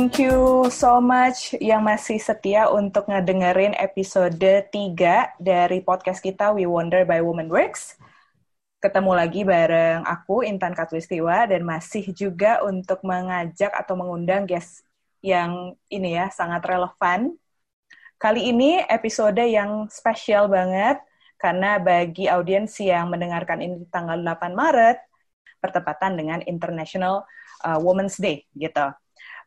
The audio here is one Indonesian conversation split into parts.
Thank you so much yang masih setia untuk ngedengerin episode 3 dari podcast kita We Wonder by Woman Works. Ketemu lagi bareng aku, Intan Katwistiwa, dan masih juga untuk mengajak atau mengundang guest yang ini ya, sangat relevan. Kali ini episode yang spesial banget, karena bagi audiens yang mendengarkan ini tanggal 8 Maret, bertepatan dengan International uh, Women's Day, gitu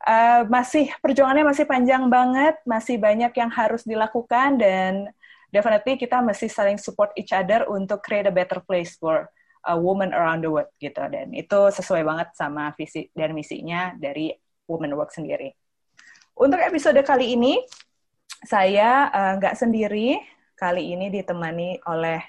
uh, masih perjuangannya masih panjang banget, masih banyak yang harus dilakukan dan definitely kita masih saling support each other untuk create a better place for a woman around the world gitu dan itu sesuai banget sama visi dan misinya dari Women Work sendiri. Untuk episode kali ini saya uh, nggak uh, sendiri, kali ini ditemani oleh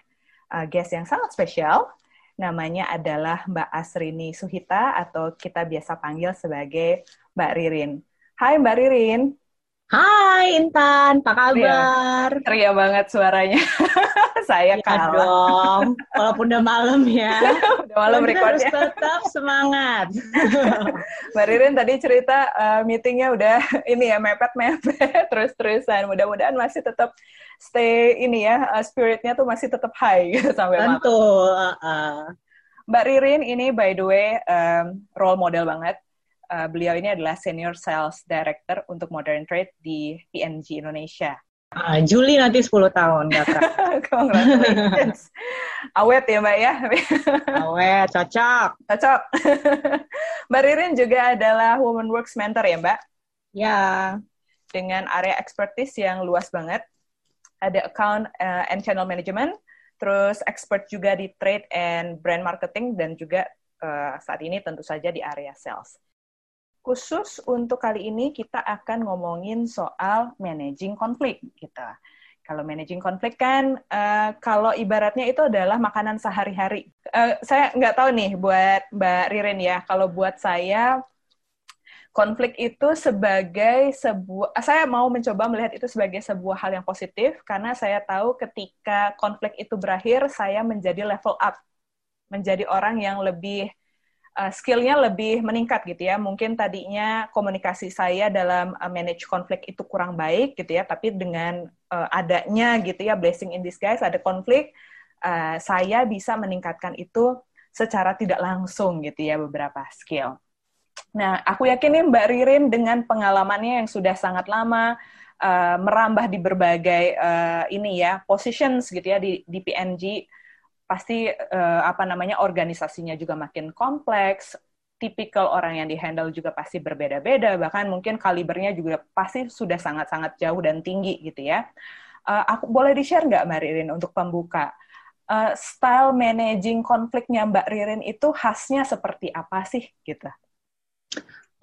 uh, guest yang sangat spesial. Namanya adalah Mbak Asrini Suhita atau kita biasa panggil sebagai Mbak Ririn. Hai Mbak Ririn. Hai Intan, apa kabar? Ria, ria banget suaranya. Saya ya kalah. dong, walaupun udah malam ya. udah malam recordnya. Harus tetap semangat. Mbak Ririn tadi cerita uh, meetingnya udah ini ya mepet-mepet terus-terusan. Mudah-mudahan masih tetap stay ini ya uh, spiritnya tuh masih tetap high gitu sampai malam. Tentu. Uh, uh. Mbak Ririn ini by the way um, role model banget uh, beliau ini adalah Senior Sales Director untuk Modern Trade di PNG Indonesia. Uh, Juli nanti 10 tahun, Congratulations. Awet ya Mbak ya? Awet, cocok. Cocok. Mbak Ririn juga adalah Women Works Mentor ya Mbak? Ya. Dengan area expertise yang luas banget. Ada account uh, and channel management, terus expert juga di trade and brand marketing, dan juga uh, saat ini tentu saja di area sales. Khusus untuk kali ini kita akan ngomongin soal managing konflik gitu. Kalau managing konflik kan, uh, kalau ibaratnya itu adalah makanan sehari-hari. Uh, saya nggak tahu nih buat Mbak Ririn ya, kalau buat saya konflik itu sebagai sebuah, saya mau mencoba melihat itu sebagai sebuah hal yang positif, karena saya tahu ketika konflik itu berakhir, saya menjadi level up, menjadi orang yang lebih uh, skillnya lebih meningkat gitu ya. Mungkin tadinya komunikasi saya dalam uh, manage konflik itu kurang baik gitu ya, tapi dengan uh, adanya gitu ya blessing in disguise ada konflik, uh, saya bisa meningkatkan itu secara tidak langsung gitu ya beberapa skill. Nah, aku yakin nih Mbak Ririn dengan pengalamannya yang sudah sangat lama uh, merambah di berbagai uh, ini ya positions gitu ya di, di PNG pasti uh, apa namanya organisasinya juga makin kompleks, tipikal orang yang dihandle juga pasti berbeda-beda, bahkan mungkin kalibernya juga pasti sudah sangat-sangat jauh dan tinggi gitu ya. Uh, aku boleh di-share nggak Mbak Ririn untuk pembuka? Uh, style managing konfliknya Mbak Ririn itu khasnya seperti apa sih gitu?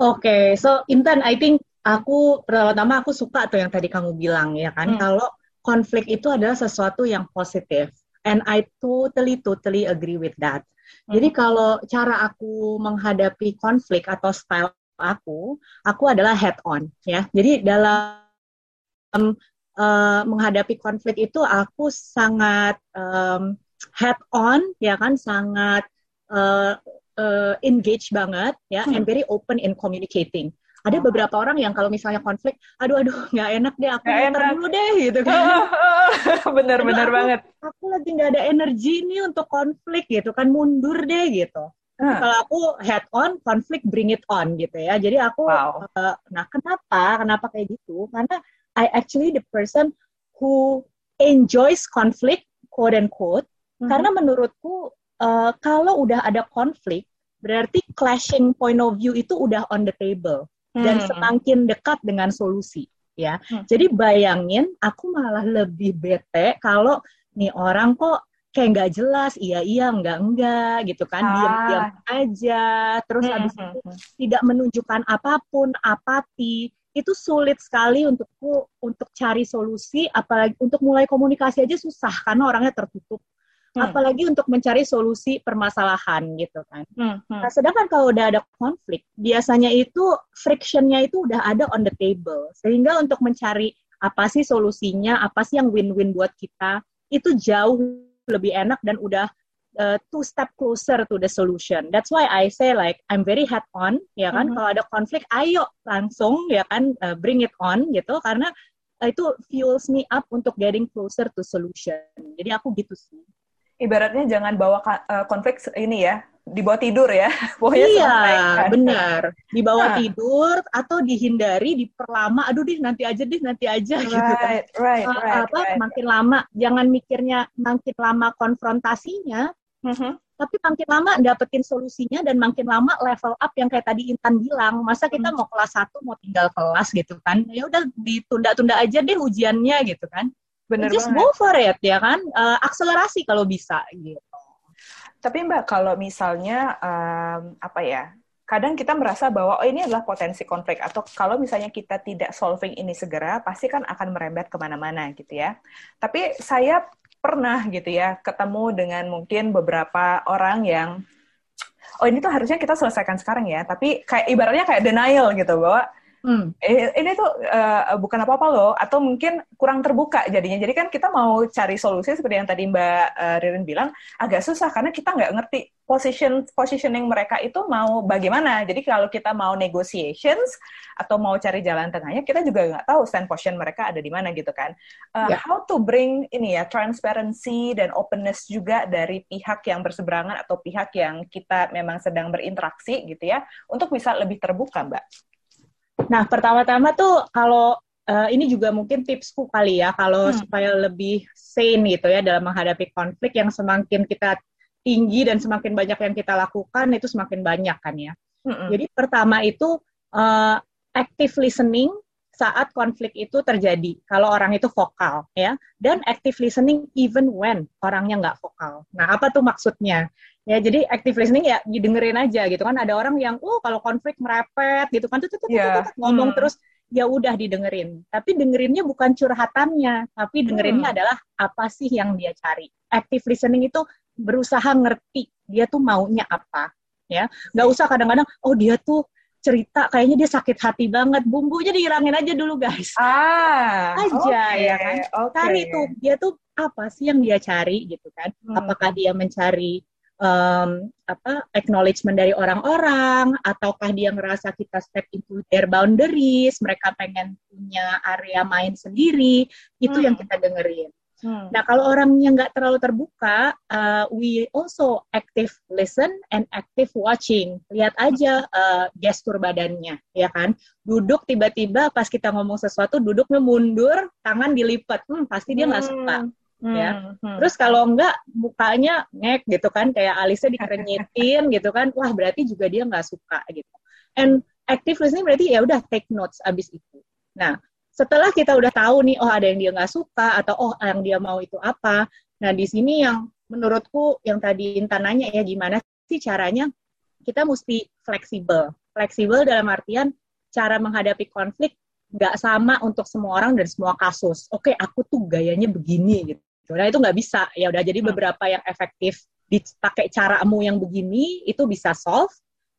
Oke, okay, so Intan, I think aku pertama aku suka tuh yang tadi kamu bilang ya kan, hmm. kalau konflik itu adalah sesuatu yang positif And I totally totally agree with that. Hmm. Jadi kalau cara aku menghadapi konflik atau style aku, aku adalah head on ya. Jadi dalam um, uh, menghadapi konflik itu aku sangat um, head on ya kan, sangat uh, uh, engage banget ya, hmm. and very open in communicating ada beberapa orang yang kalau misalnya konflik, aduh aduh nggak enak deh, aku enak. dulu deh gitu kan. Bener-bener banget. Aku lagi nggak ada energi nih untuk konflik gitu kan, mundur deh gitu. Hmm. Kalau aku head on, konflik bring it on gitu ya. Jadi aku, wow. uh, nah kenapa? Kenapa kayak gitu? Karena I actually the person who enjoys conflict, quote and quote. Hmm. Karena menurutku uh, kalau udah ada konflik, berarti clashing point of view itu udah on the table dan hmm. semakin dekat dengan solusi ya. Hmm. Jadi bayangin aku malah lebih bete kalau nih orang kok kayak nggak jelas, iya iya enggak enggak gitu kan, ah. diam-diam aja, terus hmm. habis itu hmm, hmm. tidak menunjukkan apa pun, apati, itu sulit sekali untukku untuk cari solusi, apalagi untuk mulai komunikasi aja susah karena orangnya tertutup hmm. apalagi untuk mencari solusi permasalahan gitu kan. Hmm. Hmm. Nah, sedangkan kalau udah ada konflik, biasanya itu frictionnya itu udah ada on the table, sehingga untuk mencari apa sih solusinya, apa sih yang win-win buat kita, itu jauh lebih enak dan udah uh, two step closer to the solution. That's why I say like I'm very head on, ya kan. Mm -hmm. Kalau ada konflik, ayo langsung ya kan uh, bring it on gitu karena uh, itu fuels me up untuk getting closer to solution. Jadi aku gitu sih. Ibaratnya jangan bawa uh, konflik ini ya dibawa tidur ya. Pokoknya iya, benar. Dibawa nah. tidur atau dihindari, diperlama. Aduh deh nanti aja deh nanti aja right, gitu kan. Right, uh, right, apa right. makin lama jangan mikirnya makin lama konfrontasinya. Mm -hmm. Tapi makin lama dapetin solusinya dan makin lama level up yang kayak tadi Intan bilang, masa kita mm. mau kelas satu mau tinggal kelas gitu kan. Ya udah ditunda-tunda aja deh ujiannya gitu kan. Bener Just banget. go for it ya kan. Uh, akselerasi kalau bisa gitu. Tapi Mbak, kalau misalnya um, apa ya? Kadang kita merasa bahwa oh ini adalah potensi konflik atau kalau misalnya kita tidak solving ini segera, pasti kan akan merembet ke mana-mana gitu ya. Tapi saya pernah gitu ya ketemu dengan mungkin beberapa orang yang oh ini tuh harusnya kita selesaikan sekarang ya, tapi kayak ibaratnya kayak denial gitu bahwa Hmm. Eh, ini tuh uh, bukan apa-apa loh, atau mungkin kurang terbuka jadinya. Jadi kan kita mau cari solusi seperti yang tadi Mbak uh, Ririn bilang, agak susah karena kita nggak ngerti position positioning mereka itu mau bagaimana. Jadi kalau kita mau negotiations atau mau cari jalan tengahnya, kita juga nggak tahu stand position mereka ada di mana gitu kan. Uh, yeah. How to bring ini ya transparency dan openness juga dari pihak yang berseberangan atau pihak yang kita memang sedang berinteraksi gitu ya, untuk bisa lebih terbuka, Mbak. Nah, pertama-tama tuh kalau uh, ini juga mungkin tipsku kali ya, kalau hmm. supaya lebih sane gitu ya dalam menghadapi konflik yang semakin kita tinggi dan semakin banyak yang kita lakukan itu semakin banyak kan ya. Hmm. Jadi pertama itu uh, active listening saat konflik itu terjadi kalau orang itu vokal ya dan active listening even when orangnya nggak vokal. Nah apa tuh maksudnya? Ya jadi active listening ya didengerin aja gitu kan ada orang yang oh kalau konflik merepet gitu kan tuh tuh, tuh, ngomong hmm. terus ya udah didengerin. Tapi dengerinnya bukan curhatannya, tapi dengerinnya hmm. adalah apa sih yang dia cari. Active listening itu berusaha ngerti dia tuh maunya apa ya. Nggak usah kadang-kadang oh dia tuh cerita kayaknya dia sakit hati banget bumbunya dihilangin aja dulu guys ah aja okay, ya kan okay. cari tuh dia tuh apa sih yang dia cari gitu kan hmm. apakah dia mencari um, apa acknowledgement dari orang-orang ataukah dia ngerasa kita step into their boundaries mereka pengen punya area main sendiri itu hmm. yang kita dengerin Hmm. Nah, kalau orangnya nggak terlalu terbuka, uh, we also active listen and active watching. Lihat aja uh, gestur badannya, ya kan? Duduk tiba-tiba pas kita ngomong sesuatu, duduknya mundur, tangan dilipat. Hmm, pasti dia nggak hmm. suka. Hmm. ya. Hmm. Terus kalau enggak mukanya ngek gitu kan, kayak alisnya dikerenyitin gitu kan, wah berarti juga dia nggak suka gitu. And active listening berarti ya udah take notes abis itu. Nah, setelah kita udah tahu nih oh ada yang dia nggak suka atau oh yang dia mau itu apa nah di sini yang menurutku yang tadi Intan nanya ya gimana sih caranya kita mesti fleksibel fleksibel dalam artian cara menghadapi konflik nggak sama untuk semua orang dan semua kasus oke aku tuh gayanya begini gitu nah itu nggak bisa ya udah jadi hmm. beberapa yang efektif dipakai caramu yang begini itu bisa solve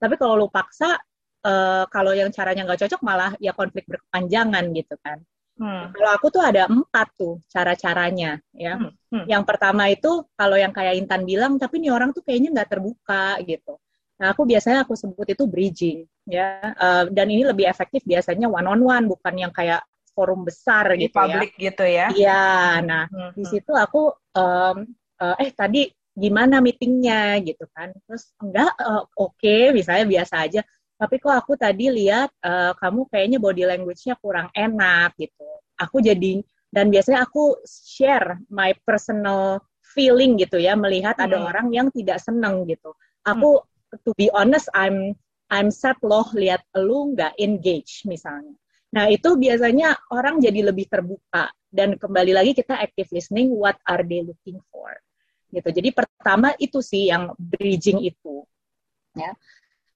tapi kalau lo paksa uh, kalau yang caranya nggak cocok malah ya konflik berkepanjangan gitu kan. Hmm. Kalau aku tuh ada empat tuh cara-caranya ya. Hmm. Hmm. Yang pertama itu kalau yang kayak Intan bilang, tapi ini orang tuh kayaknya nggak terbuka gitu. Nah aku biasanya aku sebut itu bridging ya. Uh, dan ini lebih efektif biasanya one on one bukan yang kayak forum besar di gitu ya. publik gitu ya. Iya. Nah hmm. di hmm. situ aku um, uh, eh tadi gimana meetingnya gitu kan. Terus enggak uh, oke okay, misalnya biasa aja tapi kok aku tadi lihat uh, kamu kayaknya body language-nya kurang enak gitu. Aku jadi dan biasanya aku share my personal feeling gitu ya melihat hmm. ada orang yang tidak seneng gitu. Aku hmm. to be honest I'm I'm sad loh lihat lu nggak engage misalnya. Nah itu biasanya orang jadi lebih terbuka dan kembali lagi kita active listening what are they looking for gitu. Jadi pertama itu sih yang bridging itu ya.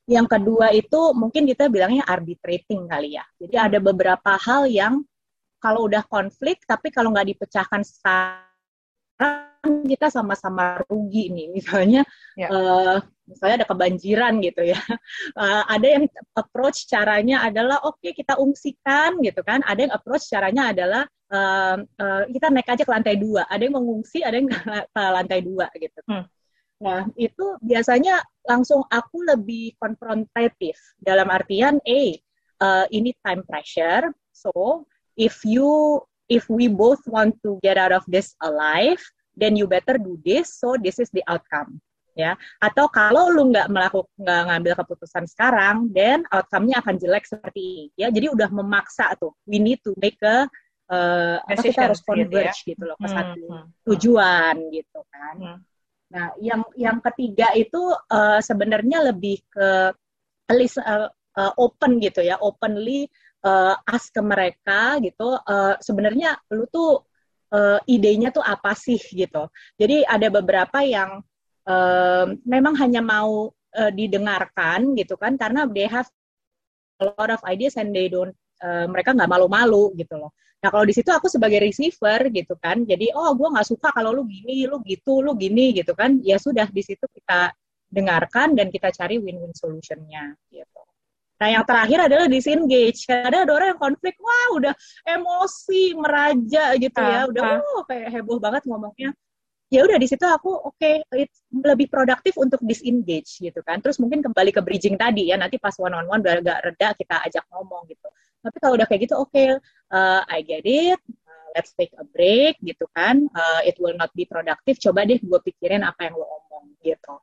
Yang kedua itu mungkin kita bilangnya arbitrating kali ya. Jadi ada beberapa hal yang kalau udah konflik tapi kalau nggak dipecahkan sekarang kita sama-sama rugi nih. Misalnya ya. uh, misalnya ada kebanjiran gitu ya. Uh, ada yang approach caranya adalah oke okay, kita ungsikan gitu kan. Ada yang approach caranya adalah uh, uh, kita naik aja ke lantai dua. Ada yang mengungsi, ada yang ke lantai dua gitu. Hmm Nah, itu biasanya langsung aku lebih konfrontatif dalam artian, eh, uh, ini time pressure, so if you if we both want to get out of this alive, then you better do this, so this is the outcome ya atau kalau lu nggak melakukan nggak ngambil keputusan sekarang then outcome-nya akan jelek seperti ini ya jadi udah memaksa tuh we need to make a uh, apa kita harus converge gitu, ya? gitu loh ke hmm, satu hmm, hmm. tujuan gitu kan hmm. nah yang yang ketiga itu uh, sebenarnya lebih ke list uh, uh, open gitu ya openly uh, ask ke mereka gitu uh, sebenarnya lu tuh uh, idenya tuh apa sih gitu jadi ada beberapa yang uh, memang hanya mau uh, didengarkan gitu kan karena they have a lot of ideas and they don't uh, mereka nggak malu-malu gitu loh. Nah kalau di situ aku sebagai receiver gitu kan, jadi oh gue nggak suka kalau lu gini, lu gitu, lu gini gitu kan, ya sudah di situ kita dengarkan dan kita cari win-win solutionnya gitu. Nah yang terakhir adalah disengage. Kadang ada orang yang konflik, wah udah emosi meraja gitu ya, udah uh, kayak heboh banget ngomongnya. Ya udah di situ aku oke okay, lebih produktif untuk disengage gitu kan. Terus mungkin kembali ke bridging tadi ya nanti pas one on one udah agak reda kita ajak ngomong gitu. Tapi kalau udah kayak gitu oke okay, uh, I get it uh, let's take a break gitu kan. Uh, it will not be productive. Coba deh gue pikirin apa yang lo omong gitu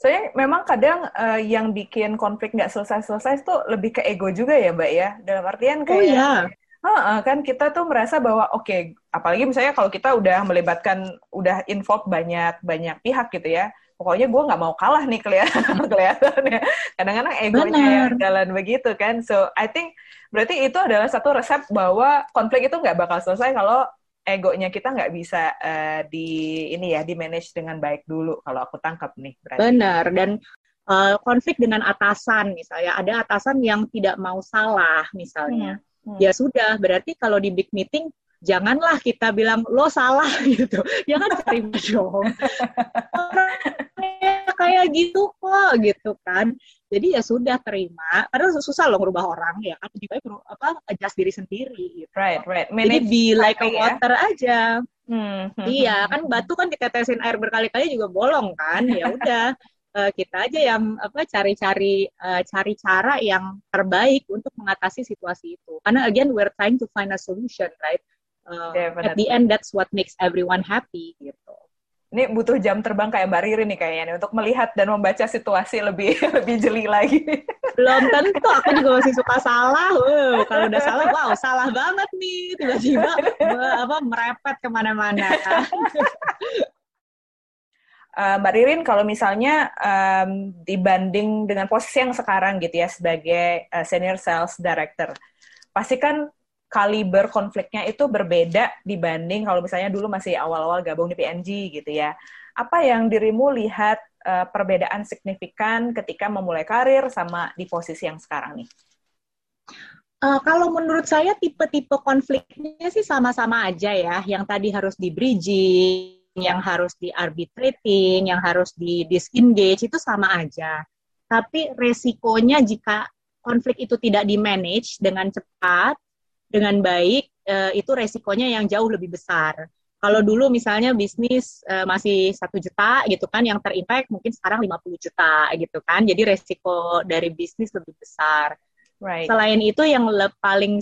saya memang kadang uh, yang bikin konflik nggak selesai-selesai itu lebih ke ego juga ya mbak ya dalam artian oh, kayak oh, iya Uh, kan kita tuh merasa bahwa oke, okay, apalagi misalnya kalau kita udah melibatkan, udah involve banyak banyak pihak gitu ya, pokoknya gue nggak mau kalah nih kelihatan kelihatannya. Kadang-kadang egonya yang jalan begitu kan. So I think berarti itu adalah satu resep bahwa konflik itu nggak bakal selesai kalau egonya kita nggak bisa uh, di ini ya di manage dengan baik dulu kalau aku tangkap nih. Berarti. Benar dan uh, konflik dengan atasan misalnya ada atasan yang tidak mau salah misalnya. Hmm Hmm. Ya sudah, berarti kalau di big meeting janganlah kita bilang lo salah gitu. Jangan cari dong. kayak gitu kok gitu kan. Jadi ya sudah terima. Karena susah loh merubah orang ya kan. Juga perlu apa adjust diri sendiri. Gitu. Right, right. Manage Jadi be like a ya. water ya? aja. Hmm, iya kan batu kan ditetesin air berkali-kali juga bolong kan. Ya udah uh, kita aja yang apa cari-cari uh, cari cara yang terbaik untuk mengatasi situasi itu. Karena again we're trying to find a solution, right? Uh, at the end that's what makes everyone happy gitu. Ini butuh jam terbang kayak Mbak Riri nih kayaknya nih, untuk melihat dan membaca situasi lebih lebih jeli lagi. Belum tentu, aku juga masih suka salah. Wow, kalau udah salah, wow salah banget nih. Tiba-tiba apa merepet ke mana-mana. uh, Mbak Ririn kalau misalnya um, dibanding dengan posisi yang sekarang gitu ya sebagai uh, senior sales director, pasti kan kaliber konfliknya itu berbeda dibanding kalau misalnya dulu masih awal-awal gabung di PNG gitu ya. Apa yang dirimu lihat uh, perbedaan signifikan ketika memulai karir sama di posisi yang sekarang nih? Uh, kalau menurut saya tipe-tipe konfliknya sih sama-sama aja ya. Yang tadi harus di bridging, yang harus di arbitrating, yang harus di disengage itu sama aja. Tapi resikonya jika konflik itu tidak di manage dengan cepat, dengan baik, eh, itu resikonya yang jauh lebih besar. Kalau dulu misalnya bisnis uh, masih satu juta gitu kan, yang terimpact mungkin sekarang 50 juta gitu kan. Jadi resiko dari bisnis lebih besar. Right. Selain itu yang paling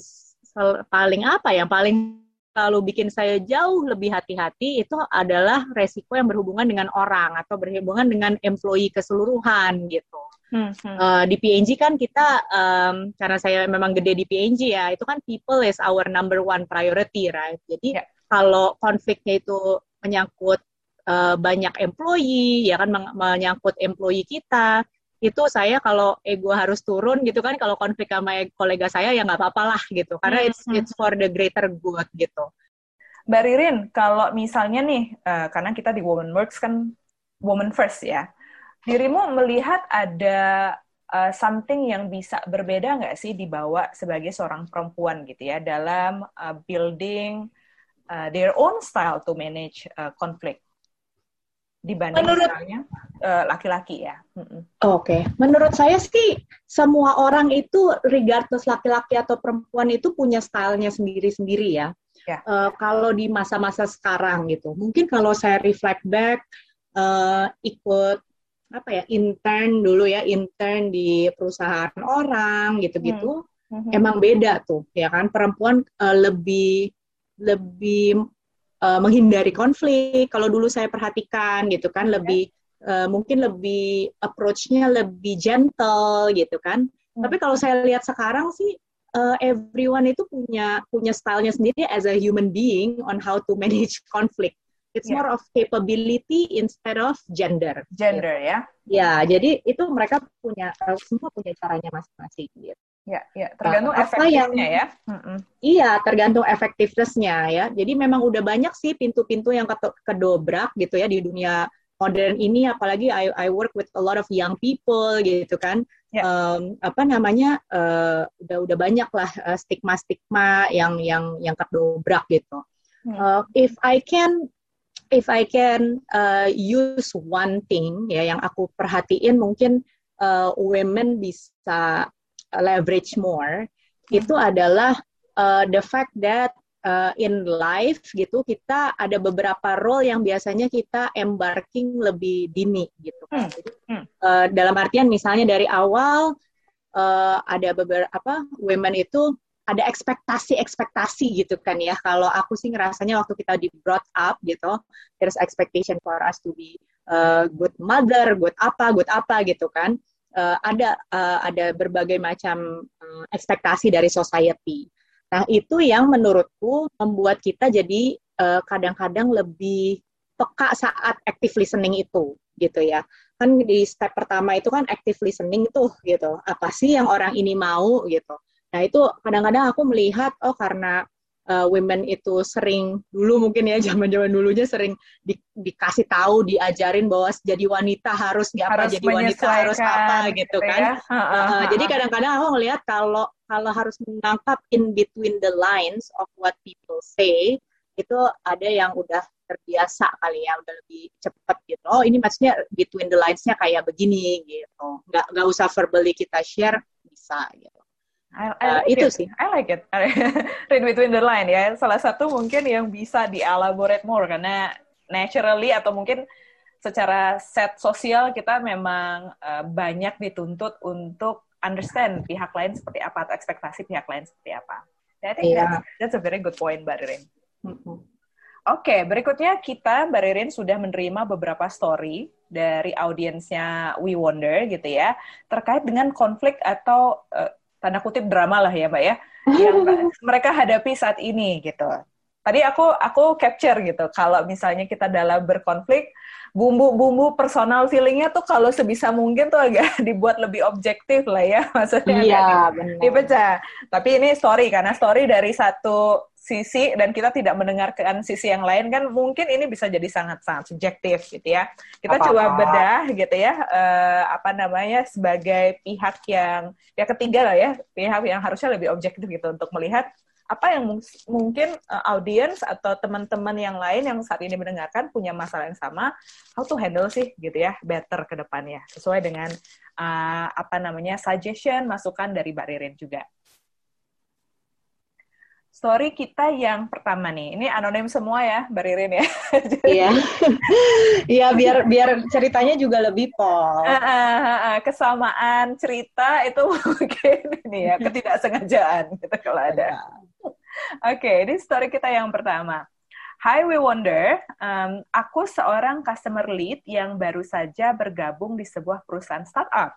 paling apa? Yang paling selalu bikin saya jauh lebih hati-hati itu adalah resiko yang berhubungan dengan orang atau berhubungan dengan employee keseluruhan gitu. Hmm, hmm. Uh, di PNG kan kita um, karena saya memang gede di PNG ya itu kan people is our number one priority right. Jadi yeah. kalau konfliknya itu menyangkut uh, banyak employee ya kan menyangkut employee kita itu saya kalau ego harus turun gitu kan kalau konflik sama kolega saya ya nggak apa-apa lah gitu karena it's hmm. it's for the greater good gitu. Mbak Ririn, kalau misalnya nih uh, karena kita di Women Works kan woman first ya, dirimu melihat ada uh, something yang bisa berbeda nggak sih dibawa sebagai seorang perempuan gitu ya dalam uh, building uh, their own style to manage uh, conflict? Dibanding menurut, misalnya uh, laki-laki ya. Oke, okay. menurut saya sih semua orang itu regardless laki-laki atau perempuan itu punya stylenya sendiri-sendiri ya. Yeah. Ya. Uh, kalau di masa-masa sekarang gitu, mungkin kalau saya reflect back uh, ikut apa ya intern dulu ya intern di perusahaan orang gitu-gitu hmm. hmm. emang beda tuh ya kan perempuan uh, lebih lebih uh, menghindari konflik kalau dulu saya perhatikan gitu kan lebih uh, mungkin lebih approach-nya lebih gentle gitu kan hmm. tapi kalau saya lihat sekarang sih uh, everyone itu punya punya stylenya sendiri as a human being on how to manage conflict It's yeah. more of capability instead of gender. Gender gitu. ya. Ya, jadi itu mereka punya semua punya caranya masing-masing gitu. Ya, ya, tergantung nah, efektifnya yang, ya. Iya, tergantung efektivitasnya ya. Jadi memang udah banyak sih pintu-pintu yang kedobrak gitu ya di dunia modern ini apalagi I, I work with a lot of young people gitu kan. Yeah. Um, apa namanya? Uh, udah udah banyak lah uh, stigma-stigma yang yang yang kedobrak gitu. Hmm. Uh, if I can if I can uh, use one thing ya yang aku perhatiin mungkin uh, women bisa leverage more hmm. itu adalah uh, the fact that uh, in life gitu kita ada beberapa role yang biasanya kita embarking lebih dini gitu kan. Hmm. Hmm. Uh, dalam artian misalnya dari awal uh, ada beberapa women itu ada ekspektasi-ekspektasi gitu kan ya. Kalau aku sih ngerasanya waktu kita di brought up gitu, there's expectation for us to be uh, good mother, good apa, good apa gitu kan. Uh, ada uh, ada berbagai macam uh, ekspektasi dari society. Nah itu yang menurutku membuat kita jadi kadang-kadang uh, lebih peka saat active listening itu gitu ya. Kan di step pertama itu kan active listening tuh gitu. Apa sih yang orang ini mau gitu. Nah itu kadang-kadang aku melihat oh karena uh, women itu sering dulu mungkin ya zaman-zaman dulunya sering di, dikasih tahu diajarin bahwa jadi wanita harus apa jadi wanita harus apa gitu, gitu kan. Ya? Uh, uh, uh, jadi kadang-kadang aku ngelihat kalau kalau harus menangkap in between the lines of what people say itu ada yang udah terbiasa kali ya udah lebih cepet gitu oh ini maksudnya between the lines-nya kayak begini gitu nggak nggak usah verbally kita share bisa gitu I, I uh, like itu it. sih. I like it. Read between the line ya. Salah satu mungkin yang bisa dielaborate more karena naturally atau mungkin secara set sosial kita memang uh, banyak dituntut untuk understand pihak lain seperti apa atau ekspektasi pihak lain seperti apa. I think yeah. that's, that's a very good point, Mbak Ririn. Mm-hmm. Oke, okay, berikutnya kita, Mbak Ririn, sudah menerima beberapa story dari audiensnya We Wonder gitu ya, terkait dengan konflik atau uh, tanda kutip drama lah ya mbak ya yang mereka hadapi saat ini gitu tadi aku aku capture gitu kalau misalnya kita dalam berkonflik bumbu-bumbu personal feelingnya tuh kalau sebisa mungkin tuh agak dibuat lebih objektif lah ya maksudnya iya, benar. dipecah tapi ini story karena story dari satu sisi dan kita tidak mendengarkan sisi yang lain kan mungkin ini bisa jadi sangat sangat subjektif gitu ya. Kita apa -apa. coba bedah gitu ya uh, apa namanya sebagai pihak yang ya ketiga lah ya pihak yang harusnya lebih objektif gitu untuk melihat apa yang mungkin uh, audiens atau teman-teman yang lain yang saat ini mendengarkan punya masalah yang sama, how to handle sih gitu ya, better ke depannya. Sesuai dengan uh, apa namanya suggestion, masukan dari Mbak Ririn juga story kita yang pertama nih. Ini anonim semua ya, Mbak Ririn ya. Iya. Iya, biar biar ceritanya juga lebih pol. Uh, uh, uh, kesamaan cerita itu mungkin ini ya, ketidaksengajaan gitu kalau ada. Oke, okay, ini story kita yang pertama. Hi, we wonder. Um, aku seorang customer lead yang baru saja bergabung di sebuah perusahaan startup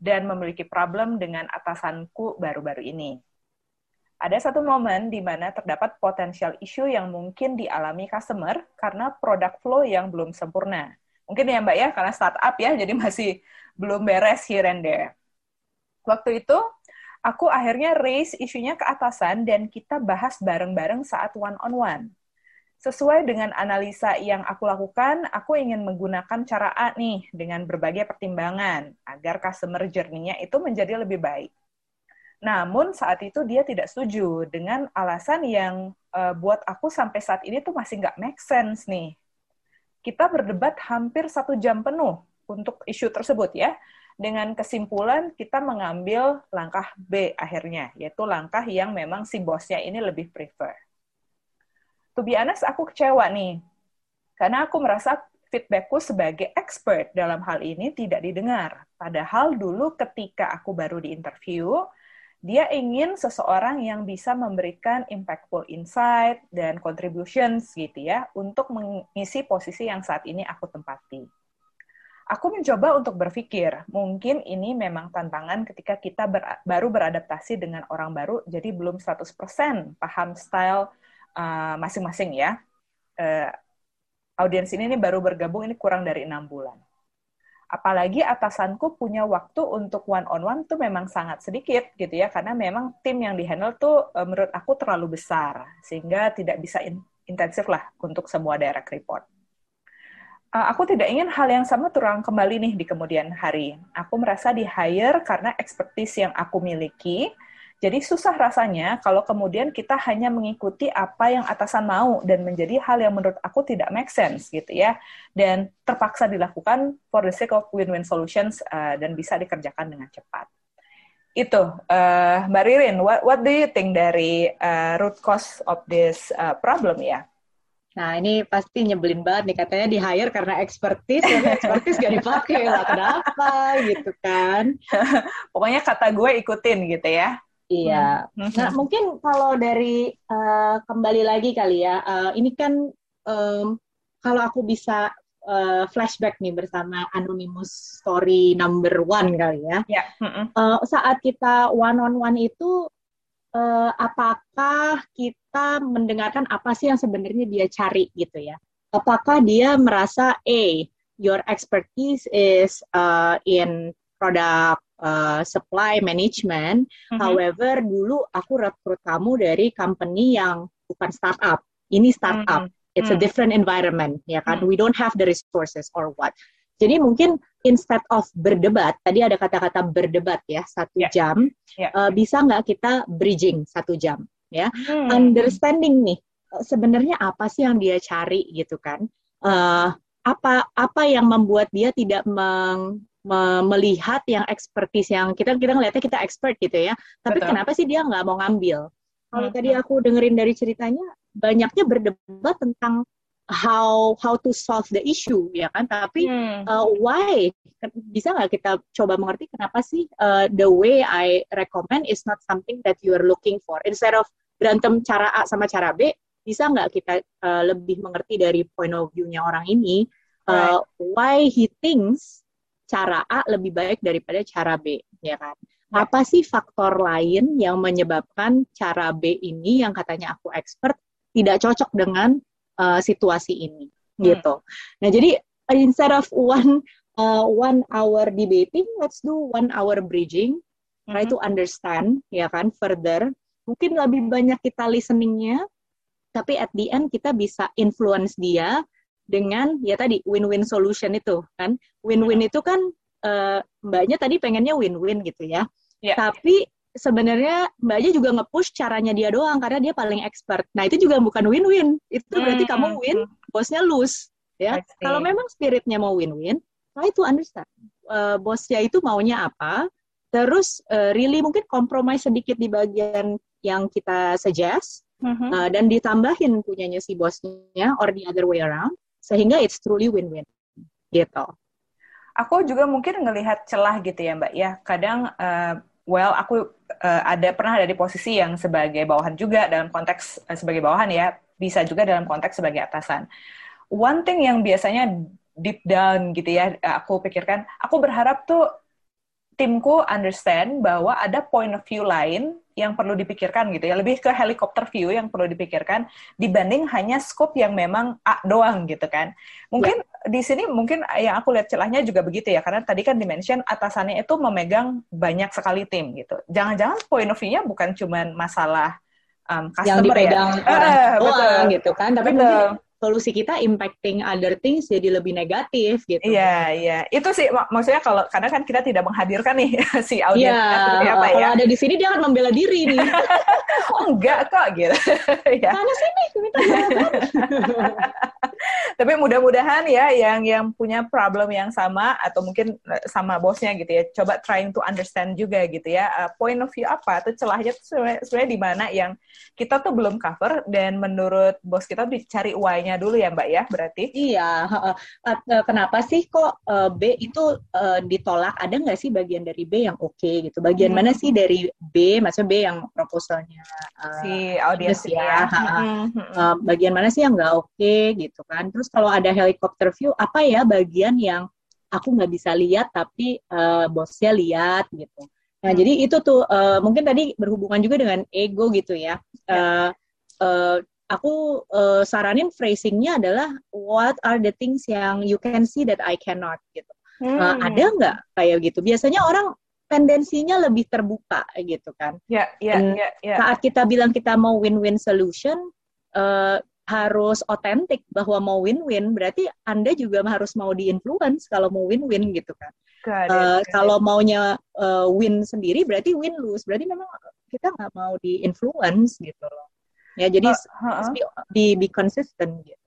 dan memiliki problem dengan atasanku baru-baru ini ada satu momen di mana terdapat potensial isu yang mungkin dialami customer karena produk flow yang belum sempurna. Mungkin ya Mbak ya, karena startup ya, jadi masih belum beres here and there. Waktu itu, aku akhirnya raise isunya ke atasan dan kita bahas bareng-bareng saat one-on-one. Sesuai dengan analisa yang aku lakukan, aku ingin menggunakan cara A nih dengan berbagai pertimbangan agar customer journey-nya itu menjadi lebih baik. Namun saat itu dia tidak setuju dengan alasan yang uh, buat aku sampai saat ini tuh masih nggak make sense nih. Kita berdebat hampir satu jam penuh untuk isu tersebut ya. Dengan kesimpulan kita mengambil langkah B akhirnya, yaitu langkah yang memang si bosnya ini lebih prefer. To be honest, aku kecewa nih. Karena aku merasa feedbackku sebagai expert dalam hal ini tidak didengar. Padahal dulu ketika aku baru di interview, dia ingin seseorang yang bisa memberikan impactful insight dan contributions gitu ya untuk mengisi posisi yang saat ini aku tempati. Aku mencoba untuk berpikir, mungkin ini memang tantangan ketika kita ber, baru beradaptasi dengan orang baru, jadi belum 100% paham style uh, masing-masing ya. Uh, audiens ini, ini baru bergabung ini kurang dari enam bulan. Apalagi atasanku punya waktu untuk one on one tuh memang sangat sedikit gitu ya, karena memang tim yang dihandle tuh uh, menurut aku terlalu besar sehingga tidak bisa in intensif lah untuk semua direct report. Uh, aku tidak ingin hal yang sama terulang kembali nih di kemudian hari. Aku merasa di hire karena expertise yang aku miliki, jadi susah rasanya kalau kemudian kita hanya mengikuti apa yang atasan mau dan menjadi hal yang menurut aku tidak make sense gitu ya. Dan terpaksa dilakukan for the sake of win-win solutions uh, dan bisa dikerjakan dengan cepat. Itu, uh, Mbak Ririn, what, what do you think dari uh, root cause of this uh, problem ya? Nah ini pasti nyebelin banget nih katanya di hire karena expertise, tapi expertise gak dipakai lah kenapa gitu kan? Pokoknya kata gue ikutin gitu ya. Iya. Hmm. Nah, mungkin kalau dari uh, kembali lagi kali ya, uh, ini kan um, kalau aku bisa uh, flashback nih bersama Anonymous Story Number One kali ya. Yeah. Mm Uh, saat kita one on one itu, uh, apakah kita mendengarkan apa sih yang sebenarnya dia cari gitu ya? Apakah dia merasa, eh, your expertise is uh, in product uh, supply management. Mm-hmm. However, dulu aku rekrut kamu dari company yang bukan startup. Ini startup. Mm-hmm. It's a mm. different environment, ya kan? Mm-hmm. We don't have the resources or what. Jadi mungkin instead of berdebat, tadi ada kata-kata berdebat ya satu yeah. jam, yeah. Uh, bisa nggak kita bridging satu jam, ya? Hmm. Understanding nih uh, sebenarnya apa sih yang dia cari gitu kan? Uh, apa apa yang membuat dia tidak meng, me melihat yang expertise yang kita kita ngelihatnya kita expert gitu ya. Tapi Betul. kenapa sih dia nggak mau ngambil? Kalau hmm. tadi aku dengerin dari ceritanya banyaknya berdebat tentang how how to solve the issue ya kan tapi hmm. uh, why bisa nggak kita coba mengerti kenapa sih uh, the way I recommend is not something that you are looking for instead of berantem cara A sama cara B bisa nggak kita uh, lebih mengerti dari point of view-nya orang ini uh, right. why he thinks cara A lebih baik daripada cara B, ya kan? Ya. Apa sih faktor lain yang menyebabkan cara B ini yang katanya aku expert tidak cocok dengan uh, situasi ini, hmm. gitu. Nah, jadi instead of one uh, one hour debating, let's do one hour bridging, try hmm. to understand, ya kan, further. Mungkin lebih banyak kita listeningnya, tapi at the end kita bisa influence dia dengan ya tadi win-win solution itu kan? Win-win itu kan uh, mbaknya tadi pengennya win-win gitu ya. Yeah. tapi sebenarnya mbaknya juga nge-push caranya dia doang karena dia paling expert. Nah itu juga bukan win-win. Itu berarti hmm. kamu win bosnya lose ya. Kalau memang spiritnya mau win-win try to understand uh, bosnya itu maunya apa. Terus uh, really mungkin kompromi sedikit di bagian yang kita suggest. Uh, dan ditambahin punyanya si bosnya or the other way around sehingga it's truly win-win gitu. Aku juga mungkin ngelihat celah gitu ya Mbak ya. Kadang uh, well aku uh, ada pernah ada di posisi yang sebagai bawahan juga dalam konteks uh, sebagai bawahan ya, bisa juga dalam konteks sebagai atasan. One thing yang biasanya deep down gitu ya, aku pikirkan, aku berharap tuh timku understand bahwa ada point of view lain yang perlu dipikirkan gitu ya lebih ke helikopter view yang perlu dipikirkan dibanding hanya scope yang memang A doang gitu kan mungkin ya. di sini mungkin yang aku lihat celahnya juga begitu ya karena tadi kan dimention atasannya itu memegang banyak sekali tim gitu jangan-jangan point of view-nya bukan cuma masalah um, customer yang dipegang ya. orang eh, betul. gitu kan tapi betul. mungkin solusi kita impacting other things jadi lebih negatif gitu. Iya, iya. Itu sih mak maksudnya kalau karena kan kita tidak menghadirkan nih si audiens yeah, apa ya. Kalau ada di sini dia akan membela diri nih. oh enggak kok gitu. ya. Mana sini minta Tapi mudah-mudahan ya yang yang punya problem yang sama atau mungkin eh, sama bosnya gitu ya, coba trying to understand juga gitu ya, uh, point of view apa atau celahnya tuh sebenarnya di mana yang kita tuh belum cover dan menurut bos kita dicari why-nya dulu ya Mbak ya, berarti? Iya. Kenapa sih kok B itu ditolak? Ada nggak sih bagian dari B yang oke okay, gitu? Bagian hmm. mana sih dari B, maksudnya B yang proposalnya si audiens ya? ya. Uh, bagian mana sih yang nggak oke okay, gitu kan? Terus kalau ada helikopter view, apa ya bagian yang aku nggak bisa lihat tapi uh, bosnya lihat gitu. Nah, hmm. jadi itu tuh uh, mungkin tadi berhubungan juga dengan ego gitu ya. Uh, uh, aku uh, saranin phrasingnya adalah what are the things yang you can see that I cannot gitu. Hmm. Uh, ada nggak kayak gitu? Biasanya orang tendensinya lebih terbuka gitu kan. Ya, ya, ya, ya. Saat kita bilang kita mau win-win solution, uh, harus otentik bahwa mau win-win berarti anda juga harus mau di-influence kalau mau win-win gitu kan. Uh, kalau maunya uh, win sendiri berarti win lose berarti memang kita nggak mau di-influence gitu loh. Ya jadi uh, uh, uh. be be consistent gitu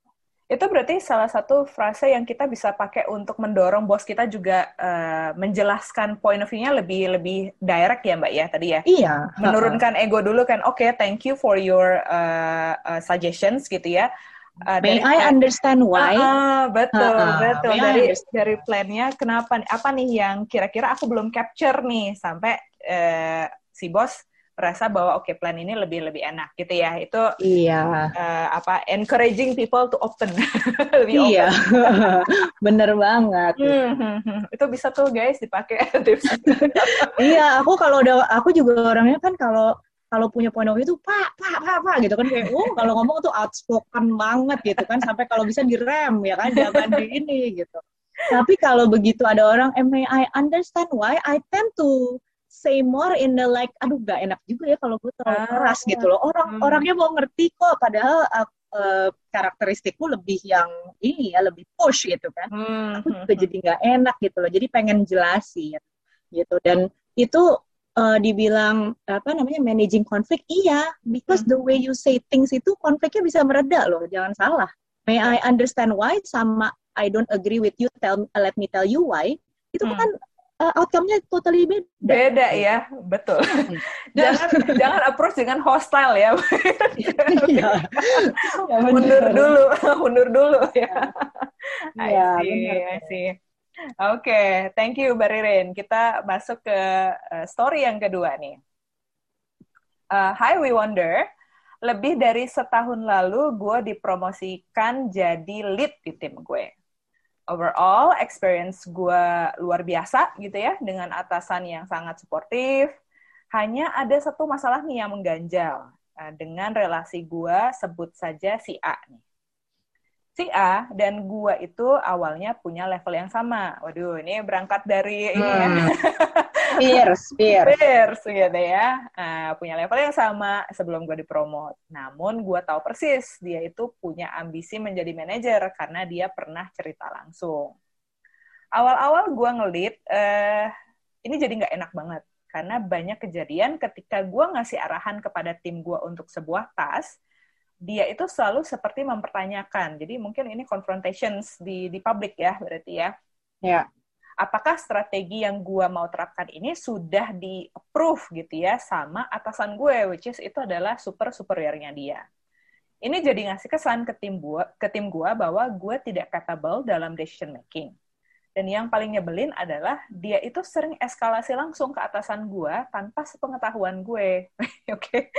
itu berarti salah satu frase yang kita bisa pakai untuk mendorong bos kita juga uh, menjelaskan point of view-nya lebih lebih direct ya Mbak ya tadi ya. Iya. Menurunkan ego dulu kan. Oke, okay, thank you for your uh, uh, suggestions gitu ya. Uh, May dari, I understand why? Uh, betul, uh, betul. Dari dari plannya kenapa apa nih yang kira-kira aku belum capture nih sampai uh, si bos rasa bahwa oke okay, plan ini lebih lebih enak gitu ya. Itu iya. uh, apa encouraging people to open. Lebih iya. bener banget. Hmm, hmm, hmm. itu bisa tuh guys dipakai. Tips iya aku kalau udah aku juga orangnya kan kalau kalau punya point of view itu pak pak pak pak gitu kan. Kayak oh kalau ngomong tuh outspoken banget gitu kan. Sampai kalau bisa direm ya kan. Jangan di ini gitu. Tapi kalau begitu ada orang may I understand why I tend to say more in the like aduh gak enak juga ya kalau gue terlalu ah, keras gitu loh orang hmm. orangnya mau ngerti kok padahal uh, uh, karakteristikku lebih yang ini ya lebih push gitu kan hmm. aku juga jadi nggak enak gitu loh jadi pengen jelasin gitu dan itu uh, dibilang apa namanya managing konflik iya because hmm. the way you say things itu konfliknya bisa mereda loh jangan salah may I understand why sama I don't agree with you tell let me tell you why itu hmm. kan uh, outcome-nya totally beda. Beda ya, betul. jangan jangan approach dengan hostile ya. Iya. ya mundur dulu, mundur dulu ya. Iya, I see, Oke, okay, thank you Baririn. Kita masuk ke uh, story yang kedua nih. Uh, Hi We Wonder, lebih dari setahun lalu gue dipromosikan jadi lead di tim gue overall experience gue luar biasa gitu ya dengan atasan yang sangat suportif. Hanya ada satu masalah nih yang mengganjal uh, dengan relasi gue sebut saja si A nih. Si A dan gue itu awalnya punya level yang sama. Waduh, ini berangkat dari hmm. ini ya. Fierce, fierce. Fierce gitu ya. Uh, punya level yang sama sebelum gue dipromot. Namun gue tahu persis dia itu punya ambisi menjadi manajer karena dia pernah cerita langsung. Awal-awal gue ngelit, uh, ini jadi nggak enak banget. Karena banyak kejadian ketika gue ngasih arahan kepada tim gue untuk sebuah task, dia itu selalu seperti mempertanyakan. Jadi mungkin ini confrontations di di publik ya berarti ya. Ya. Apakah strategi yang gue mau terapkan ini sudah di approve gitu ya sama atasan gue, which is itu adalah super superiornya dia. Ini jadi ngasih kesan ke tim gue, ke tim gue bahwa gue tidak capable dalam decision making. Dan yang paling nyebelin adalah dia itu sering eskalasi langsung ke atasan gue tanpa sepengetahuan gue. Oke,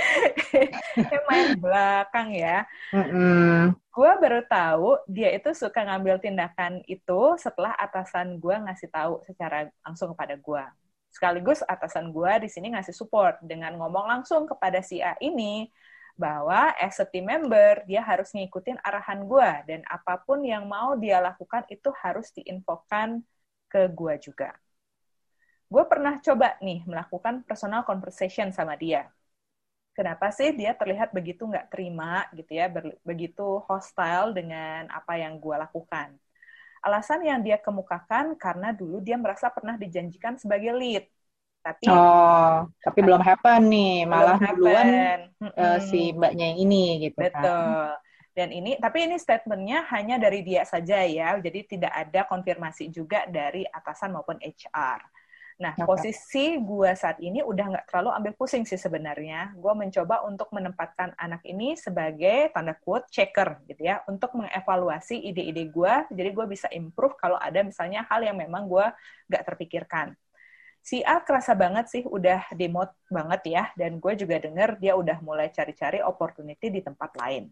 main belakang ya. Mm-hmm. Gue baru tahu dia itu suka ngambil tindakan itu setelah atasan gue ngasih tahu secara langsung kepada gue. Sekaligus atasan gue di sini ngasih support dengan ngomong langsung kepada si A ini bahwa as a team member dia harus ngikutin arahan gue dan apa pun yang mau dia lakukan itu harus diinfokan ke gue juga. Gue pernah coba nih melakukan personal conversation sama dia. Kenapa sih dia terlihat begitu nggak terima gitu ya, begitu hostile dengan apa yang gue lakukan. Alasan yang dia kemukakan karena dulu dia merasa pernah dijanjikan sebagai lead tapi oh tapi belum happen nih malah belum duluan Uh, si mbaknya yang ini gitu betul kan. Dan ini, tapi ini statementnya hanya dari dia saja ya, jadi tidak ada konfirmasi juga dari atasan maupun HR. Nah, okay. posisi gue saat ini udah nggak terlalu ambil pusing sih sebenarnya. Gue mencoba untuk menempatkan anak ini sebagai tanda quote checker gitu ya, untuk mengevaluasi ide-ide gue, jadi gue bisa improve kalau ada misalnya hal yang memang gue nggak terpikirkan. Si A kerasa banget sih udah demot banget ya, dan gue juga denger dia udah mulai cari-cari opportunity di tempat lain.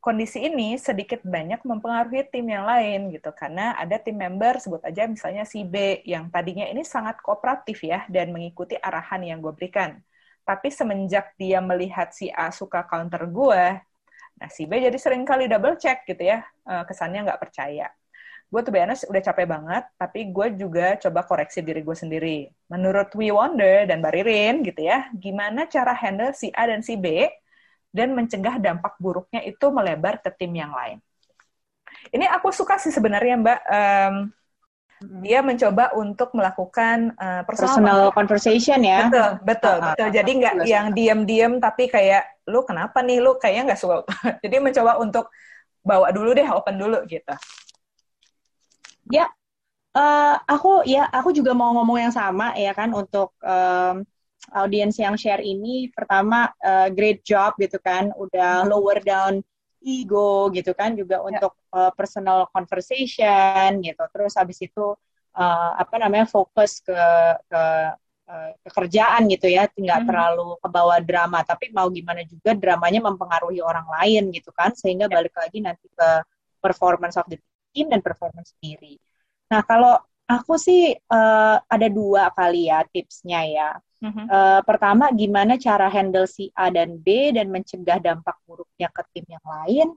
Kondisi ini sedikit banyak mempengaruhi tim yang lain gitu karena ada tim member sebut aja misalnya si B yang tadinya ini sangat kooperatif ya dan mengikuti arahan yang gue berikan. Tapi semenjak dia melihat si A suka counter gue nah si B jadi sering kali double check gitu ya eh, kesannya nggak percaya gue tuh biasanya udah capek banget tapi gue juga coba koreksi diri gue sendiri menurut We Wonder dan Baririn gitu ya gimana cara handle si A dan si B dan mencegah dampak buruknya itu melebar ke tim yang lain. Ini aku suka sih sebenarnya Mbak. Um, dia mencoba untuk melakukan uh, personal, personal conversation ya. Betul, betul, uh, betul. Jadi nggak yang diam-diam tapi kayak lu kenapa nih lu kayaknya nggak suka. Jadi mencoba untuk bawa dulu deh, open dulu gitu. Ya, uh, aku ya aku juga mau ngomong yang sama ya kan untuk um, audiens yang share ini pertama uh, great job gitu kan udah hmm. lower down ego gitu kan juga yeah. untuk uh, personal conversation gitu terus habis itu uh, apa namanya fokus ke ke uh, pekerjaan gitu ya tidak hmm. terlalu ke bawah drama tapi mau gimana juga dramanya mempengaruhi orang lain gitu kan sehingga yeah. balik lagi nanti ke performance of the team dan performance sendiri nah kalau aku sih uh, ada dua kali ya tipsnya ya Mm-hmm. Uh, pertama, gimana cara handle si A dan B dan mencegah dampak buruknya ke tim yang lain?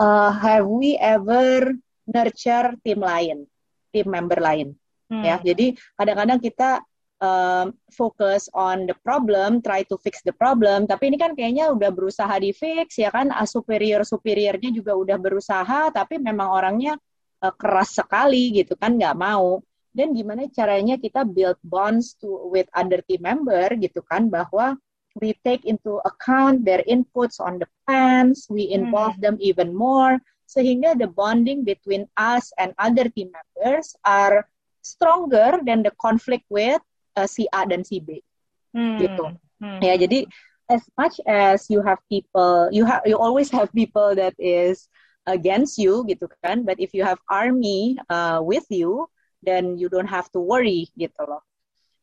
Uh, have we ever nurture tim lain, tim member lain? Mm. Ya, jadi kadang-kadang kita um, fokus on the problem, try to fix the problem, tapi ini kan kayaknya udah berusaha di fix ya kan, superior superiornya juga udah berusaha, tapi memang orangnya uh, keras sekali gitu kan, nggak mau dan gimana caranya kita build bonds to with other team member gitu kan bahwa we take into account their inputs on the plans, we involve hmm. them even more sehingga the bonding between us and other team members are stronger than the conflict with uh, si A dan si B hmm. gitu. Hmm. Ya jadi as much as you have people, you have you always have people that is against you gitu kan, but if you have army uh, with you, dan you don't have to worry gitu loh.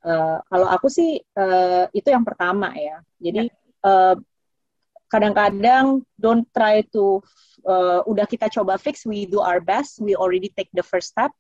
Uh, kalau aku sih uh, itu yang pertama ya. Jadi uh, kadang-kadang don't try to uh, udah kita coba fix, we do our best, we already take the first step.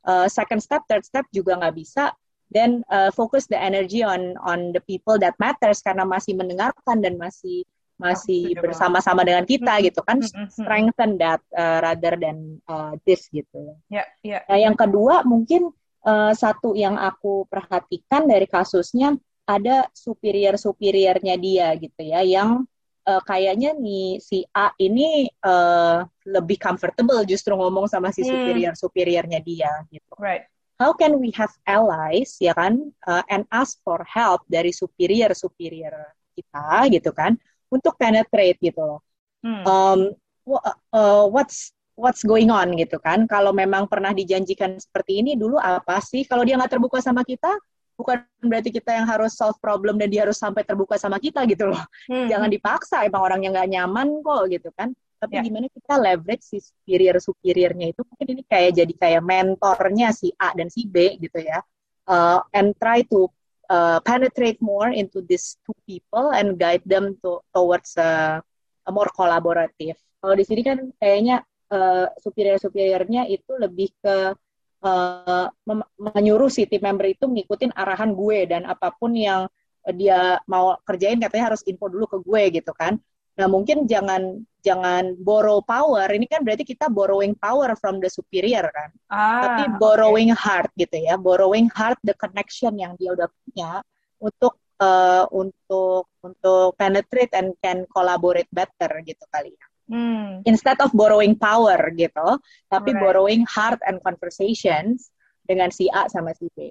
Uh, second step, third step juga nggak bisa. Then uh, focus the energy on on the people that matters karena masih mendengarkan dan masih masih bersama-sama dengan kita gitu kan strengthen that uh, rather than uh, this gitu. Ya, yeah, yeah. Nah, yang kedua mungkin uh, satu yang aku perhatikan dari kasusnya ada superior superiornya dia gitu ya yang uh, kayaknya nih si A ini uh, lebih comfortable justru ngomong sama si hmm. superior superiornya dia gitu. Right. How can we have allies ya kan uh, and ask for help dari superior superior kita gitu kan untuk penetrate gitu loh. Hmm. Um, uh, what's what's going on gitu kan? Kalau memang pernah dijanjikan seperti ini dulu apa sih? Kalau dia nggak terbuka sama kita, bukan berarti kita yang harus solve problem dan dia harus sampai terbuka sama kita gitu loh. Hmm. Jangan dipaksa, emang orang yang nggak nyaman kok gitu kan. Tapi yeah. gimana kita leverage si superior superiornya itu mungkin ini kayak jadi kayak mentornya si A dan si B gitu ya. Uh, and try to uh, penetrate more into these two people and guide them to towards a, a more collaborative. Kalau di sini kan kayaknya uh, superior-superiornya itu lebih ke uh, menyuruh si tim member itu ngikutin arahan gue dan apa pun yang dia mau kerjain katanya harus info dulu ke gue gitu kan. Nah mungkin jangan jangan borrow power. Ini kan berarti kita borrowing power from the superior kan. Ah, Tapi borrowing okay. heart gitu ya. Borrowing heart the connection yang dia udah punya untuk uh, untuk untuk penetrate and can collaborate better gitu kali ya. Hmm. Instead of borrowing power gitu, tapi right. borrowing heart and conversations dengan si A sama si B.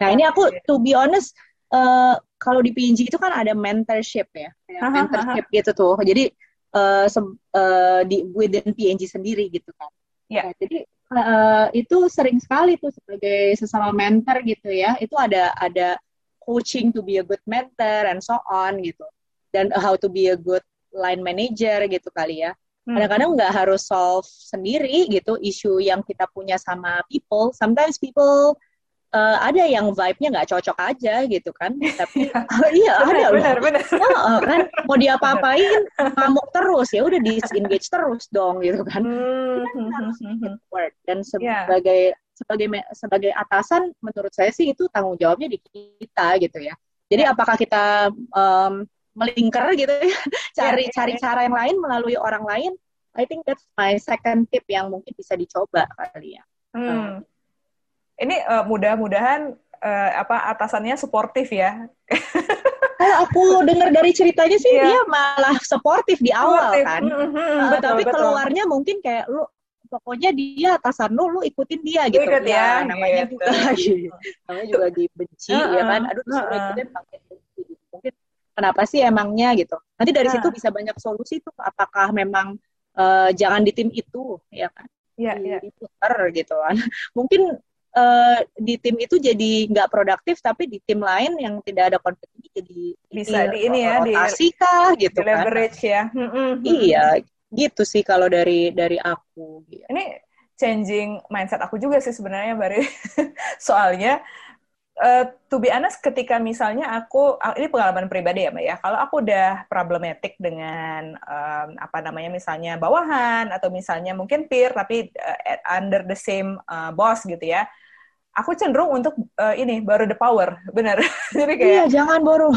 Nah ini aku to be honest uh, kalau di PNG itu kan ada mentorship ya, mentorship gitu tuh. Jadi uh, uh, di within PNG sendiri gitu kan. Yeah. Nah, jadi uh, itu sering sekali tuh sebagai sesama mentor gitu ya. Itu ada ada coaching to be a good mentor and so on gitu. Dan how to be a good line manager gitu kali ya. Hmm. Kadang-kadang nggak harus solve sendiri gitu isu yang kita punya sama people. Sometimes people uh, ada yang vibe-nya nggak cocok aja gitu kan. Tapi uh, iya benar, ada benar, loh. Benar. Uh, kan mau diapa-apain ngamuk terus ya udah disengage terus dong gitu kan. Hmm. kan harus work dan iya. sebagai yeah. sebagai sebagai atasan menurut saya sih itu tanggung jawabnya di kita gitu ya. Jadi yeah. apakah kita um, melingkar gitu ya, cari yeah, cari yeah. cara yang lain melalui orang lain. I think that's my second tip yang mungkin bisa dicoba kali ya. Hmm. Ini uh, mudah-mudahan uh, apa atasannya suportif ya. Kalau aku dengar dari ceritanya sih yeah. dia malah suportif di awal kan. Mm -hmm, uh, betul, tapi betul. keluarnya mungkin kayak lu pokoknya dia atasan lu lu ikutin dia gitu Ikut ya, ya namanya gitu. juga namanya juga dibenci uh, ya kan aduh uh, uh. ikutin mungkin kenapa sih emangnya gitu nanti dari nah. situ bisa banyak solusi tuh apakah memang uh, jangan di tim itu ya kan Iya, iya. diputar gitu kan mungkin uh, di tim itu jadi nggak produktif tapi di tim lain yang tidak ada konflik ini jadi bisa di ini ya di kah gitu di kan. leverage ya. Iya gitu sih kalau dari dari aku gitu. ini changing mindset aku juga sih sebenarnya Bari soalnya uh, to be honest, ketika misalnya aku, ah, ini pengalaman pribadi ya Mbak ya, kalau aku udah problematik dengan um, apa namanya misalnya bawahan atau misalnya mungkin peer tapi uh, under the same uh, boss gitu ya, aku cenderung untuk uh, ini baru the power, benar. Jadi kayak iya jangan baru.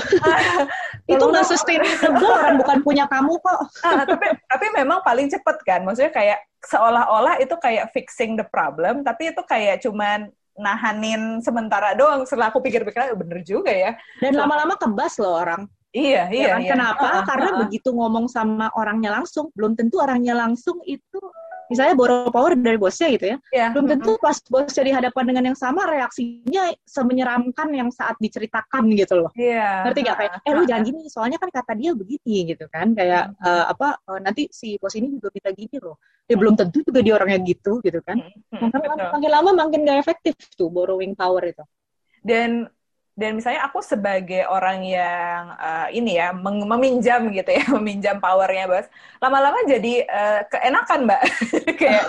itu nggak sustainable kan bukan punya kamu kok. uh, tapi tapi memang paling cepet kan, maksudnya kayak seolah-olah itu kayak fixing the problem, tapi itu kayak cuman nahanin sementara doang. Setelah aku pikir-pikir, oh, bener juga ya. Dan lama-lama kebas loh orang. Iya, ya iya, kan? iya. Kenapa? Uh, uh, Karena uh, begitu ngomong sama orangnya langsung, belum tentu orangnya langsung itu misalnya borrow power dari bosnya gitu ya, yeah. belum tentu pas bosnya dihadapan dengan yang sama reaksinya semenyeramkan yang saat diceritakan gitu loh. Yeah. Ngerti gak kayak, eh lu jangan gini, soalnya kan kata dia begini gitu kan, kayak uh, apa uh, nanti si bos ini juga kita gini loh. Ya belum tentu juga dia orangnya gitu gitu kan. Makanya makin lama makin gak efektif tuh borrowing power itu. Dan dan misalnya aku sebagai orang yang uh, ini ya meminjam gitu ya meminjam powernya bos. Lama-lama jadi uh, keenakan mbak. Kayak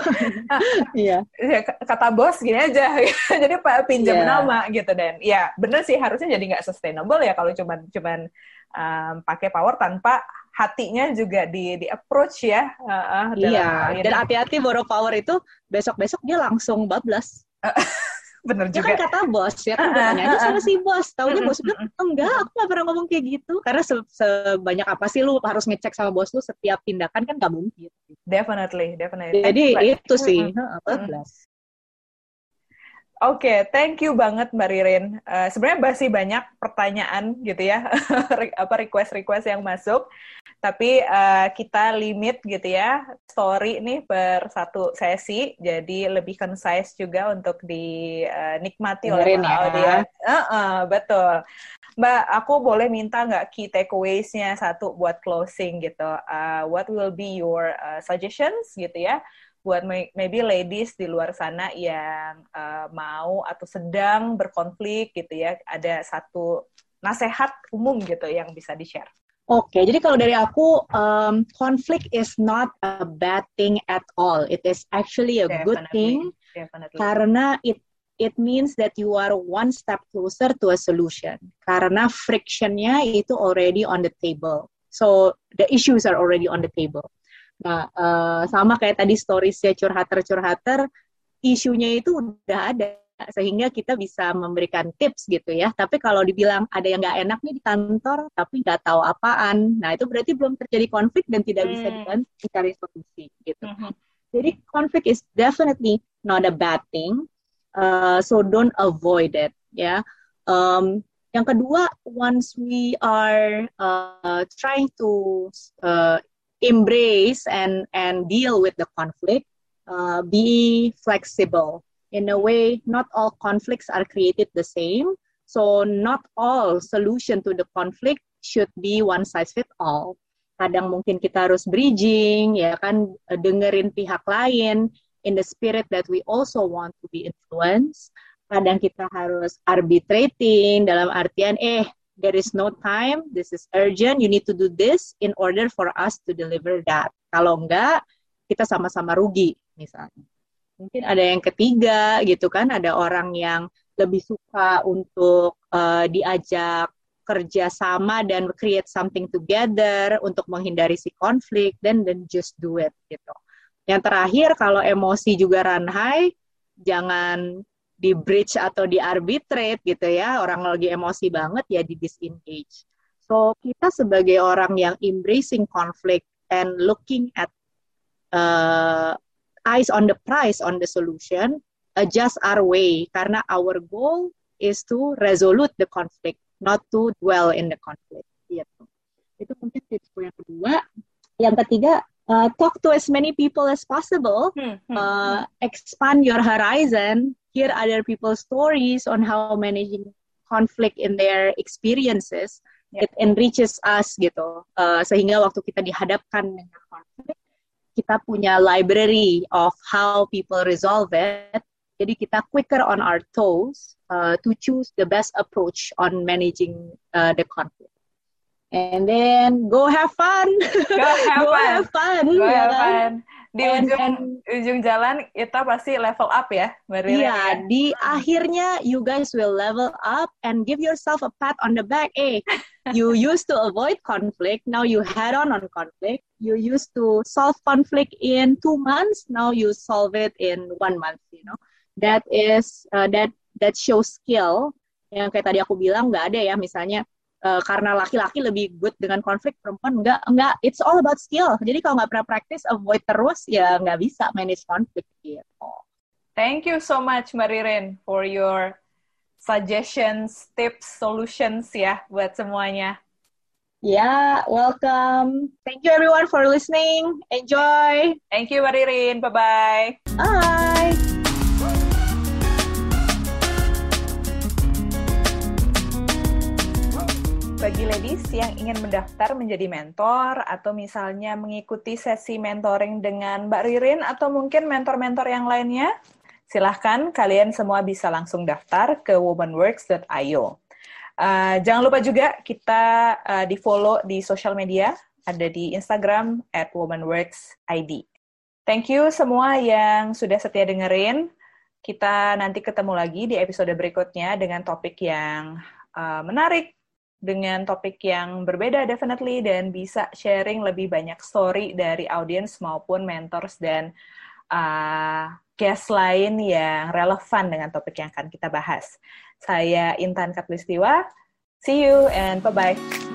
iya. ya, kata bos gini aja. Jadi pak pinjam yeah. nama gitu dan. Ya bener sih harusnya jadi nggak sustainable ya kalau cuman cuman um, pakai power tanpa hatinya juga di di approach ya. Uh, uh, iya. dan hati-hati borrow power itu besok-besok dia langsung bablas bener ya juga. kan kata bos ya kan tanya aja sama si bos. Taunya bos bilang enggak aku gak pernah ngomong kayak gitu. Karena se sebanyak apa sih lu harus ngecek sama bos lu setiap tindakan kan gak mungkin. Definitely definitely. Jadi itu sih. bablas Oke, okay, thank you banget Mbak Ririn. Uh, Sebenarnya masih banyak pertanyaan gitu ya, apa request-request yang masuk. Tapi uh, kita limit gitu ya, story nih per satu sesi, jadi lebih concise juga untuk dinikmati uh, oleh ya. audiens. Uh -uh, betul. Mbak, aku boleh minta nggak key takeaways-nya satu buat closing gitu. Uh, what will be your uh, suggestions gitu ya? Buat maybe ladies di luar sana yang uh, mau atau sedang berkonflik gitu ya, ada satu nasehat umum gitu yang bisa di-share. Oke, okay, jadi kalau dari aku, um, conflict is not a bad thing at all. It is actually a Definitely. good thing Definitely. karena it it means that you are one step closer to a solution. Karena frictionnya itu already on the table. So the issues are already on the table. Nah, uh, sama kayak tadi storiesnya curhater-curhater, isunya itu udah ada sehingga kita bisa memberikan tips gitu ya. Tapi kalau dibilang ada yang nggak enak nih di kantor, tapi nggak tahu apaan, nah itu berarti belum terjadi konflik dan tidak hmm. bisa dibantu mencari solusi gitu. Hmm. Jadi konflik is definitely not a bad thing, uh, so don't avoid it ya. Um, yang kedua, once we are uh, trying to uh, embrace and and deal with the conflict uh, be flexible. In a way not all conflicts are created the same. So not all solution to the conflict should be one size fit all. Kadang mungkin kita harus bridging ya kan dengerin pihak lain in the spirit that we also want to be influenced. Kadang kita harus arbitrating dalam artian eh there is no time. This is urgent. You need to do this in order for us to deliver that. Kalau enggak kita sama-sama rugi misalnya. Mungkin ada yang ketiga gitu kan. Ada orang yang lebih suka untuk uh, diajak kerja sama dan create something together untuk menghindari si konflik dan then just do it gitu. Yang terakhir kalau emosi juga run high, jangan di bridge atau di arbitrate gitu ya. Orang lagi emosi banget ya di disengage. So kita sebagai orang yang embracing conflict and looking at uh, eyes on the prize on the solution, adjust our way karena our goal is to resolve the conflict not to dwell in the conflict. Gitu. Itu mungkin tipsku yang kedua. Yang ketiga, uh, talk to as many people as possible. Hmm, hmm, uh, expand your horizon. Hear other people's stories on how managing conflict in their experiences. Yeah. It enriches us gitu. Uh, sehingga waktu kita dihadapkan dengan konflik, kita punya library of how people resolve it. Jadi kita quicker on our toes uh, to choose the best approach on managing uh, the conflict. And then go have fun. Go have go fun. Have fun. Go ya have kan? fun. Di and, ujung and, ujung jalan kita pasti level up ya, Iya, ya? di akhirnya you guys will level up and give yourself a pat on the back. Eh, you used to avoid conflict, now you head on on conflict. You used to solve conflict in two months, now you solve it in one month. You know, that is uh, that that show skill yang kayak tadi aku bilang nggak ada ya misalnya uh, karena laki-laki lebih good dengan konflik perempuan nggak nggak it's all about skill jadi kalau nggak pernah practice avoid terus ya nggak bisa manage konflik gitu. Thank you so much Maririn for your suggestions, tips, solutions ya buat semuanya. Yeah, welcome. Thank you everyone for listening. Enjoy. Thank you Maririn. Bye-bye. Bye. bagi ladies yang ingin mendaftar menjadi mentor atau misalnya mengikuti sesi mentoring dengan Mbak Ririn atau mungkin mentor-mentor yang lainnya, silahkan kalian semua bisa langsung daftar ke womanworks.io. Uh, jangan lupa juga kita uh, di follow di sosial media, ada di Instagram at womanworksid. Thank you semua yang sudah setia dengerin. Kita nanti ketemu lagi di episode berikutnya dengan topik yang uh, menarik, dengan topik yang berbeda definitely dan bisa sharing lebih banyak story dari audiens maupun mentors dan uh, guest lain yang relevan dengan topik yang akan kita bahas. Saya Intan Katlistiwa. See you and bye-bye.